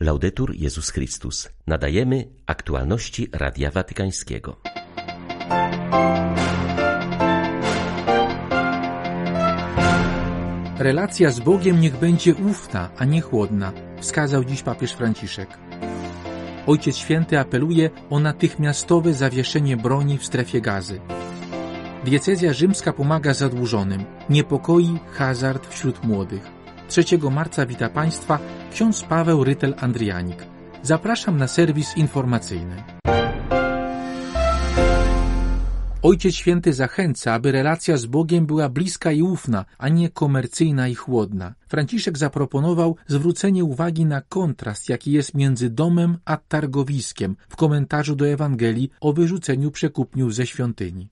Laudetur Jezus Chrystus. Nadajemy aktualności Radia Watykańskiego. Relacja z Bogiem niech będzie ufna, a nie chłodna, wskazał dziś papież Franciszek. Ojciec Święty apeluje o natychmiastowe zawieszenie broni w strefie gazy. Diecezja rzymska pomaga zadłużonym, niepokoi hazard wśród młodych. 3 marca wita Państwa ksiądz Paweł Rytel-Andrianik. Zapraszam na serwis informacyjny. Ojciec Święty zachęca, aby relacja z Bogiem była bliska i ufna, a nie komercyjna i chłodna. Franciszek zaproponował zwrócenie uwagi na kontrast, jaki jest między domem a targowiskiem w komentarzu do Ewangelii o wyrzuceniu przekupniów ze świątyni.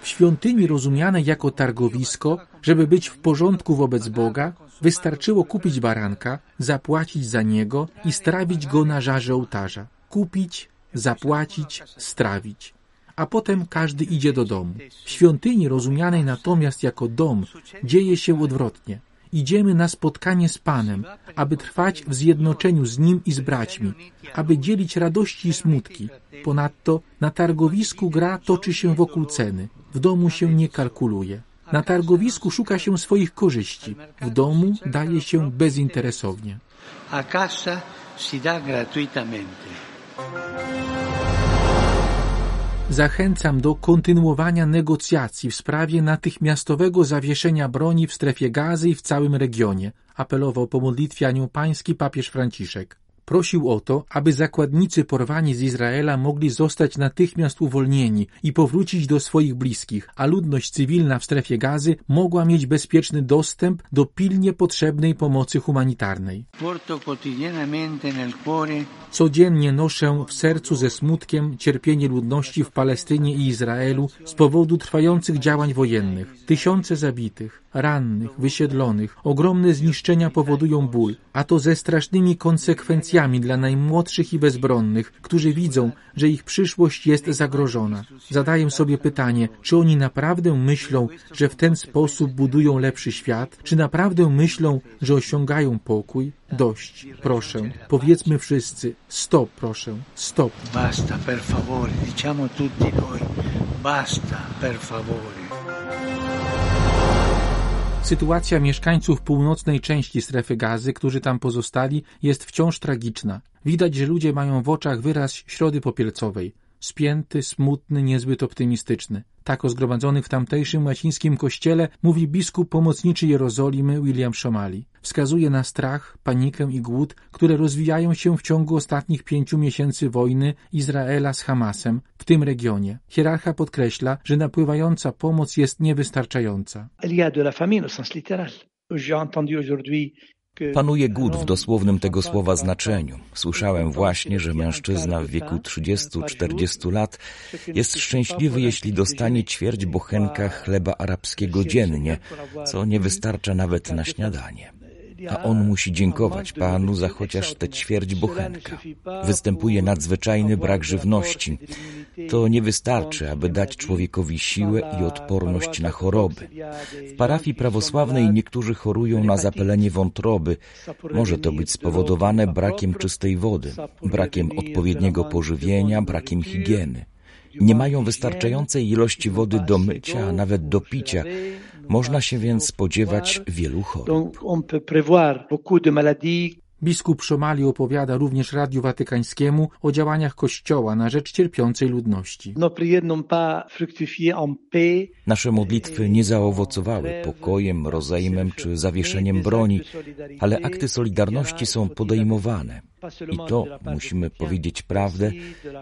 W świątyni rozumianej jako targowisko, żeby być w porządku wobec Boga, wystarczyło kupić baranka, zapłacić za niego i strawić go na żarze ołtarza. Kupić, zapłacić, strawić. A potem każdy idzie do domu. W świątyni rozumianej natomiast jako dom dzieje się odwrotnie. Idziemy na spotkanie z Panem, aby trwać w zjednoczeniu z Nim i z braćmi, aby dzielić radości i smutki. Ponadto na targowisku gra toczy się wokół ceny, w domu się nie kalkuluje. Na targowisku szuka się swoich korzyści, w domu daje się bezinteresownie. A casa si da gratuitamente. Zachęcam do kontynuowania negocjacji w sprawie natychmiastowego zawieszenia broni w strefie gazy i w całym regionie, apelował po modlitwie Anioł Pański papież Franciszek. Prosił o to, aby zakładnicy porwani z Izraela mogli zostać natychmiast uwolnieni i powrócić do swoich bliskich, a ludność cywilna w strefie gazy mogła mieć bezpieczny dostęp do pilnie potrzebnej pomocy humanitarnej. Codziennie noszę w sercu ze smutkiem cierpienie ludności w Palestynie i Izraelu z powodu trwających działań wojennych. Tysiące zabitych, rannych, wysiedlonych, ogromne zniszczenia powodują ból, a to ze strasznymi konsekwencjami dla najmłodszych i bezbronnych, którzy widzą, że ich przyszłość jest zagrożona. Zadaję sobie pytanie, czy oni naprawdę myślą, że w ten sposób budują lepszy świat? Czy naprawdę myślą, że osiągają pokój? Dość, proszę. Powiedzmy wszyscy, stop, proszę, stop. Basta, per favore, diciamo tutti noi. Basta, per favore. Sytuacja mieszkańców północnej części strefy gazy, którzy tam pozostali, jest wciąż tragiczna. Widać, że ludzie mają w oczach wyraz środy popielcowej. Spięty, smutny, niezbyt optymistyczny. Tak o zgromadzonych w tamtejszym łacińskim kościele mówi biskup pomocniczy Jerozolimy William Szomali. Wskazuje na strach, panikę i głód, które rozwijają się w ciągu ostatnich pięciu miesięcy wojny Izraela z Hamasem w tym regionie. Hierarcha podkreśla, że napływająca pomoc jest niewystarczająca. Il y a de la famine au sens littéral. J'ai entendu aujourd'hui Panuje głód w dosłownym tego słowa znaczeniu. Słyszałem właśnie, że mężczyzna w wieku 30-40 lat jest szczęśliwy, jeśli dostanie ćwierć bochenka chleba arabskiego dziennie, co nie wystarcza nawet na śniadanie a on musi dziękować Panu za chociaż tę ćwierć bochenka. Występuje nadzwyczajny brak żywności. To nie wystarczy, aby dać człowiekowi siłę i odporność na choroby. W parafii prawosławnej niektórzy chorują na zapalenie wątroby. Może to być spowodowane brakiem czystej wody, brakiem odpowiedniego pożywienia, brakiem higieny nie mają wystarczającej ilości wody do mycia, a nawet do picia. Można się więc spodziewać wielu chorób. Biskup Szomali opowiada również Radiu Watykańskiemu o działaniach Kościoła na rzecz cierpiącej ludności. Nasze modlitwy nie zaowocowały pokojem, rozejmem czy zawieszeniem broni, ale akty solidarności są podejmowane. I to, musimy powiedzieć prawdę,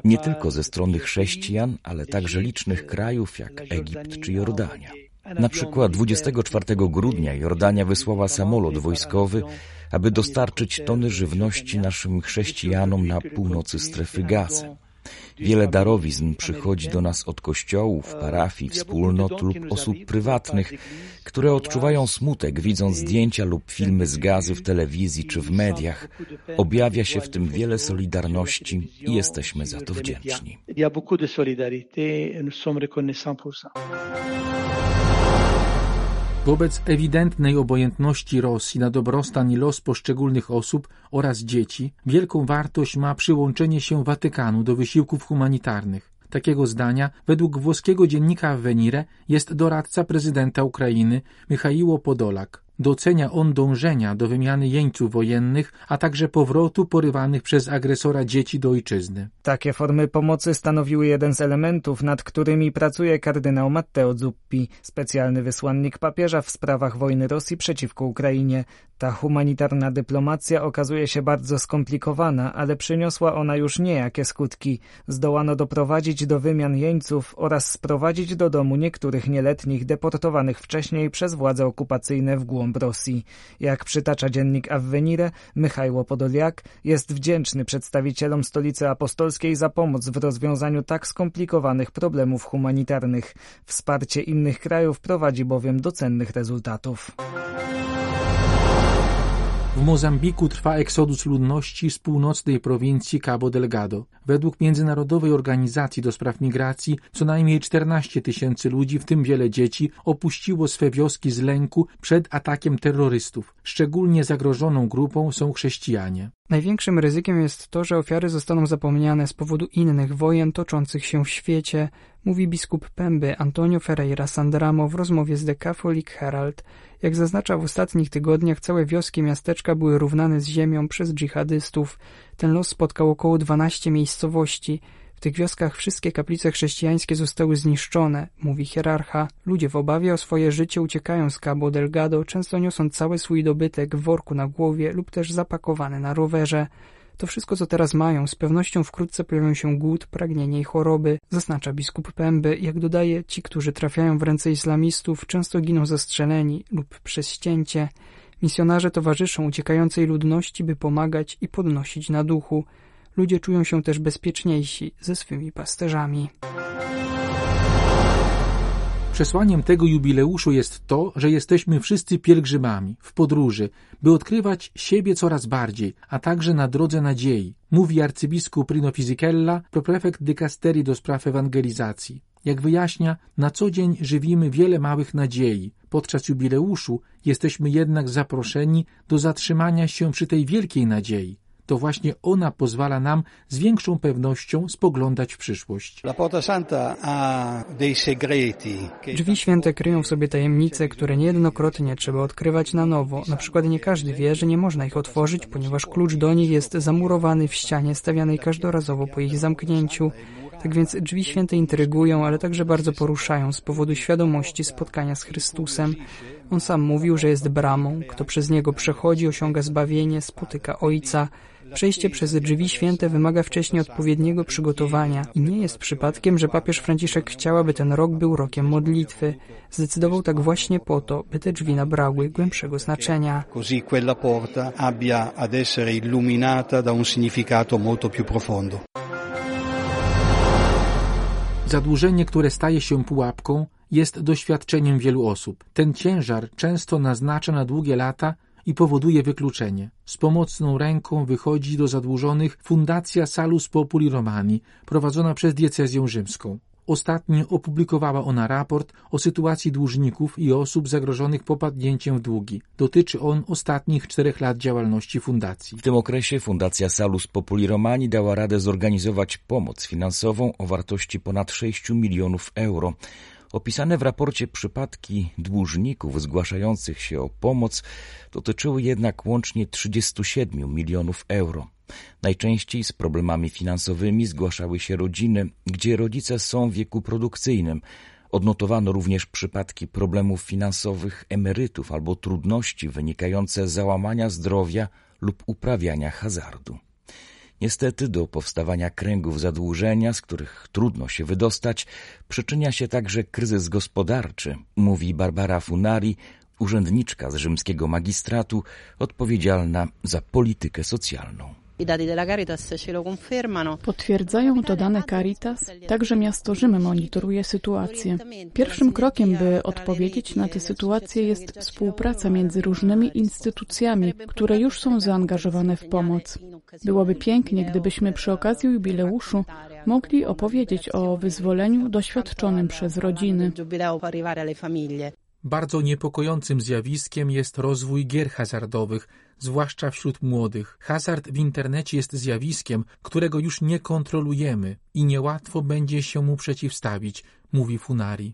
nie tylko ze strony chrześcijan, ale także licznych krajów jak Egipt czy Jordania. Na przykład 24 grudnia Jordania wysłała samolot wojskowy, aby dostarczyć tony żywności naszym chrześcijanom na północy strefy gazy. Wiele darowizn przychodzi do nas od kościołów, parafii, wspólnot lub osób prywatnych, które odczuwają smutek, widząc zdjęcia lub filmy z gazy w telewizji czy w mediach. Objawia się w tym wiele solidarności i jesteśmy za to wdzięczni. Wobec ewidentnej obojętności Rosji na dobrostan i los poszczególnych osób oraz dzieci, wielką wartość ma przyłączenie się Watykanu do wysiłków humanitarnych. Takiego zdania, według włoskiego dziennika Venire, jest doradca prezydenta Ukrainy Michaiło Podolak. Docenia on dążenia do wymiany jeńców wojennych, a także powrotu porywanych przez agresora dzieci do ojczyzny. Takie formy pomocy stanowiły jeden z elementów, nad którymi pracuje kardynał Matteo Zuppi, specjalny wysłannik papieża w sprawach wojny Rosji przeciwko Ukrainie. Ta humanitarna dyplomacja okazuje się bardzo skomplikowana, ale przyniosła ona już niejakie skutki. Zdołano doprowadzić do wymian jeńców oraz sprowadzić do domu niektórych nieletnich deportowanych wcześniej przez władze okupacyjne w głąb Rosji. Jak przytacza dziennik Avvenire, Michajło Podoliak jest wdzięczny przedstawicielom stolicy apostolskiej za pomoc w rozwiązaniu tak skomplikowanych problemów humanitarnych. Wsparcie innych krajów prowadzi bowiem do cennych rezultatów. W Mozambiku trwa eksodus ludności z północnej prowincji Cabo Delgado. Według Międzynarodowej Organizacji do Spraw Migracji co najmniej 14 tysięcy ludzi, w tym wiele dzieci, opuściło swe wioski z lęku przed atakiem terrorystów. Szczególnie zagrożoną grupą są chrześcijanie. Największym ryzykiem jest to, że ofiary zostaną zapomniane z powodu innych wojen toczących się w świecie, mówi biskup Pemby Antonio Ferreira Sandramo w rozmowie z The Catholic Herald. Jak zaznacza w ostatnich tygodniach, całe wioski miasteczka były równane z ziemią przez dżihadystów. Ten los spotkał około 12 miejscowości. W tych wioskach wszystkie kaplice chrześcijańskie zostały zniszczone, mówi hierarcha. Ludzie w obawie o swoje życie uciekają z Cabo Delgado, często niosąc cały swój dobytek w worku na głowie lub też zapakowany na rowerze. To wszystko, co teraz mają, z pewnością wkrótce pojawią się głód, pragnienie i choroby, zaznacza biskup Pęby. Jak dodaje, ci, którzy trafiają w ręce islamistów, często giną zastrzeleni lub przez ścięcie. Misjonarze towarzyszą uciekającej ludności, by pomagać i podnosić na duchu. Ludzie czują się też bezpieczniejsi ze swymi pasterzami. Przesłaniem tego jubileuszu jest to, że jesteśmy wszyscy pielgrzymami, w podróży, by odkrywać siebie coraz bardziej, a także na drodze nadziei, mówi arcybiskup Rino Fisichella, proprefekt dykasterii do spraw ewangelizacji. Jak wyjaśnia, na co dzień żywimy wiele małych nadziei. Podczas jubileuszu jesteśmy jednak zaproszeni do zatrzymania się przy tej wielkiej nadziei to właśnie ona pozwala nam z większą pewnością spoglądać w przyszłość. Drzwi święte kryją w sobie tajemnice, które niejednokrotnie trzeba odkrywać na nowo. Na przykład nie każdy wie, że nie można ich otworzyć, ponieważ klucz do nich jest zamurowany w ścianie stawianej każdorazowo po ich zamknięciu. Tak więc drzwi święte intrygują, ale także bardzo poruszają z powodu świadomości spotkania z Chrystusem. On sam mówił, że jest bramą. Kto przez niego przechodzi, osiąga zbawienie, spotyka Ojca. Przejście przez drzwi święte wymaga wcześniej odpowiedniego przygotowania i nie jest przypadkiem, że papież Franciszek chciał, aby ten rok był rokiem modlitwy. Zdecydował tak właśnie po to, by te drzwi nabrały głębszego znaczenia. Così quella porta abbia ad essere illuminata da un significato molto più profondo. Zadłużenie, które staje się pułapką, jest doświadczeniem wielu osób. Ten ciężar często naznacza na długie lata i powoduje wykluczenie. Z pomocną ręką wychodzi do zadłużonych Fundacja Salus Populi Romani, prowadzona przez diecezję rzymską. Ostatnio opublikowała ona raport o sytuacji dłużników i osób zagrożonych popadnięciem w długi. Dotyczy on ostatnich czterech lat działalności fundacji. W tym okresie Fundacja Salus Populi Romani dała radę zorganizować pomoc finansową o wartości ponad 6 milionów euro. Opisane w raporcie przypadki dłużników zgłaszających się o pomoc dotyczyły jednak łącznie 37 milionów euro. Najczęściej z problemami finansowymi zgłaszały się rodziny, gdzie rodzice są w wieku produkcyjnym. Odnotowano również przypadki problemów finansowych emerytów albo trudności wynikające z załamania zdrowia lub uprawiania hazardu. Niestety do powstawania kręgów zadłużenia, z których trudno się wydostać, przyczynia się także kryzys gospodarczy, mówi Barbara Funari, urzędniczka z rzymskiego magistratu odpowiedzialna za politykę socjalną. Potwierdzają to dane Caritas, także miasto Rzym monitoruje sytuację. Pierwszym krokiem, by odpowiedzieć na tę sytuację jest współpraca między różnymi instytucjami, które już są zaangażowane w pomoc. Byłoby pięknie, gdybyśmy przy okazji jubileuszu mogli opowiedzieć o wyzwoleniu doświadczonym przez rodziny. Bardzo niepokojącym zjawiskiem jest rozwój gier hazardowych, zwłaszcza wśród młodych. Hazard w internecie jest zjawiskiem, którego już nie kontrolujemy i niełatwo będzie się mu przeciwstawić, mówi Funari.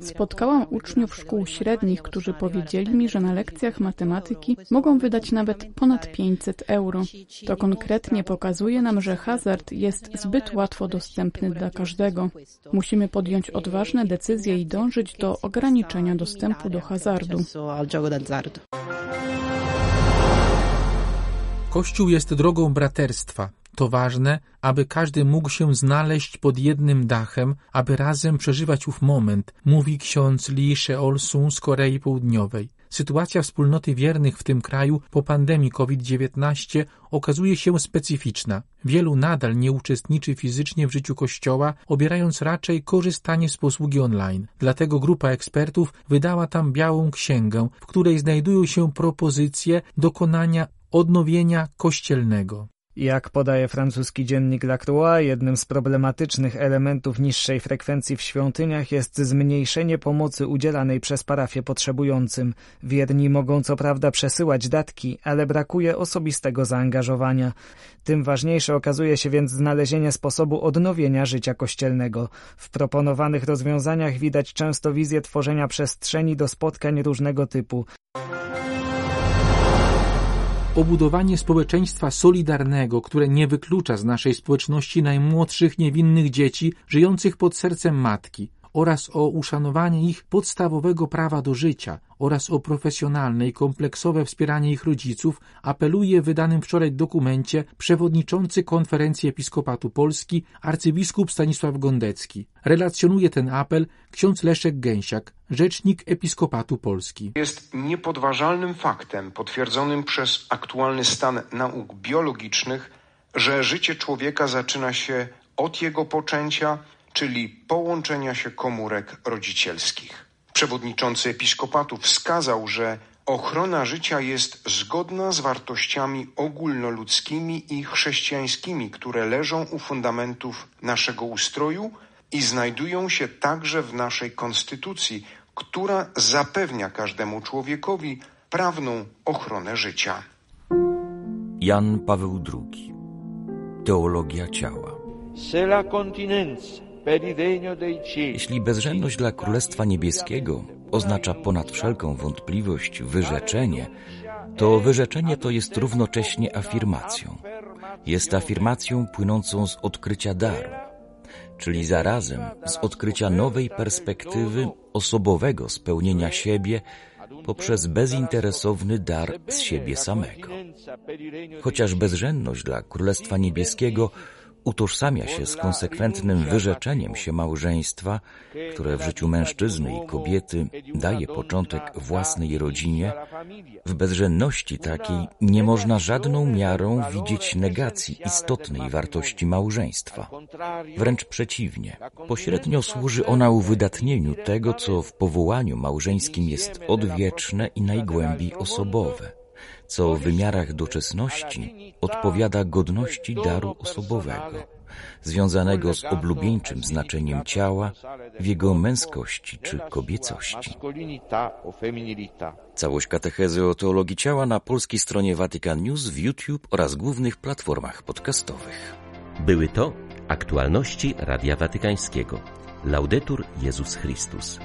Spotkałam uczniów szkół średnich, którzy powiedzieli mi, że na lekcjach matematyki mogą wydać nawet ponad 500 euro. To konkretnie pokazuje nam, że hazard jest zbyt łatwo dostępny dla każdego. Musimy podjąć odważne decyzje i dążyć do ograniczenia dostępu do hazardu. Kościół jest drogą braterstwa. To ważne, aby każdy mógł się znaleźć pod jednym dachem, aby razem przeżywać ów moment, mówi ksiądz Lee Sheol-sun z Korei Południowej. Sytuacja wspólnoty wiernych w tym kraju po pandemii COVID-19 okazuje się specyficzna. Wielu nadal nie uczestniczy fizycznie w życiu Kościoła, obierając raczej korzystanie z posługi online. Dlatego grupa ekspertów wydała tam białą księgę, w której znajdują się propozycje dokonania odnowienia kościelnego. Jak podaje francuski dziennik Lacroix, jednym z problematycznych elementów niższej frekwencji w świątyniach jest zmniejszenie pomocy udzielanej przez parafię potrzebującym. Wierni mogą co prawda przesyłać datki, ale brakuje osobistego zaangażowania. Tym ważniejsze okazuje się więc znalezienie sposobu odnowienia życia kościelnego. W proponowanych rozwiązaniach widać często wizję tworzenia przestrzeni do spotkań różnego typu. Obudowanie społeczeństwa solidarnego, które nie wyklucza z naszej społeczności najmłodszych niewinnych dzieci żyjących pod sercem matki oraz o uszanowanie ich podstawowego prawa do życia oraz o profesjonalne i kompleksowe wspieranie ich rodziców apeluje w wydanym wczoraj dokumencie przewodniczący Konferencji Episkopatu Polski arcybiskup Stanisław Gondecki. Relacjonuje ten apel ksiądz Leszek Gęsiak, rzecznik Episkopatu Polski. Jest niepodważalnym faktem potwierdzonym przez aktualny stan nauk biologicznych, że życie człowieka zaczyna się od jego poczęcia, czyli połączenia się komórek rodzicielskich. Przewodniczący episkopatu wskazał, że ochrona życia jest zgodna z wartościami ogólnoludzkimi i chrześcijańskimi, które leżą u fundamentów naszego ustroju i znajdują się także w naszej konstytucji, która zapewnia każdemu człowiekowi prawną ochronę życia. Jan Paweł II Teologia ciała jeśli bezrzędność dla Królestwa Niebieskiego oznacza ponad wszelką wątpliwość wyrzeczenie, to wyrzeczenie to jest równocześnie afirmacją. Jest afirmacją płynącą z odkrycia daru, czyli zarazem z odkrycia nowej perspektywy osobowego spełnienia siebie poprzez bezinteresowny dar z siebie samego. Chociaż bezrzędność dla Królestwa Niebieskiego utożsamia się z konsekwentnym wyrzeczeniem się małżeństwa, które w życiu mężczyzny i kobiety daje początek własnej rodzinie, w bezrzędności takiej nie można żadną miarą widzieć negacji istotnej wartości małżeństwa. Wręcz przeciwnie, pośrednio służy ona uwydatnieniu tego, co w powołaniu małżeńskim jest odwieczne i najgłębiej osobowe co w wymiarach doczesności odpowiada godności daru osobowego, związanego z oblubieńczym znaczeniem ciała w jego męskości czy kobiecości. Całość katechezy o teologii ciała na polskiej stronie Vatican News, w YouTube oraz głównych platformach podcastowych. Były to aktualności Radia Watykańskiego. Laudetur Jezus Chrystus.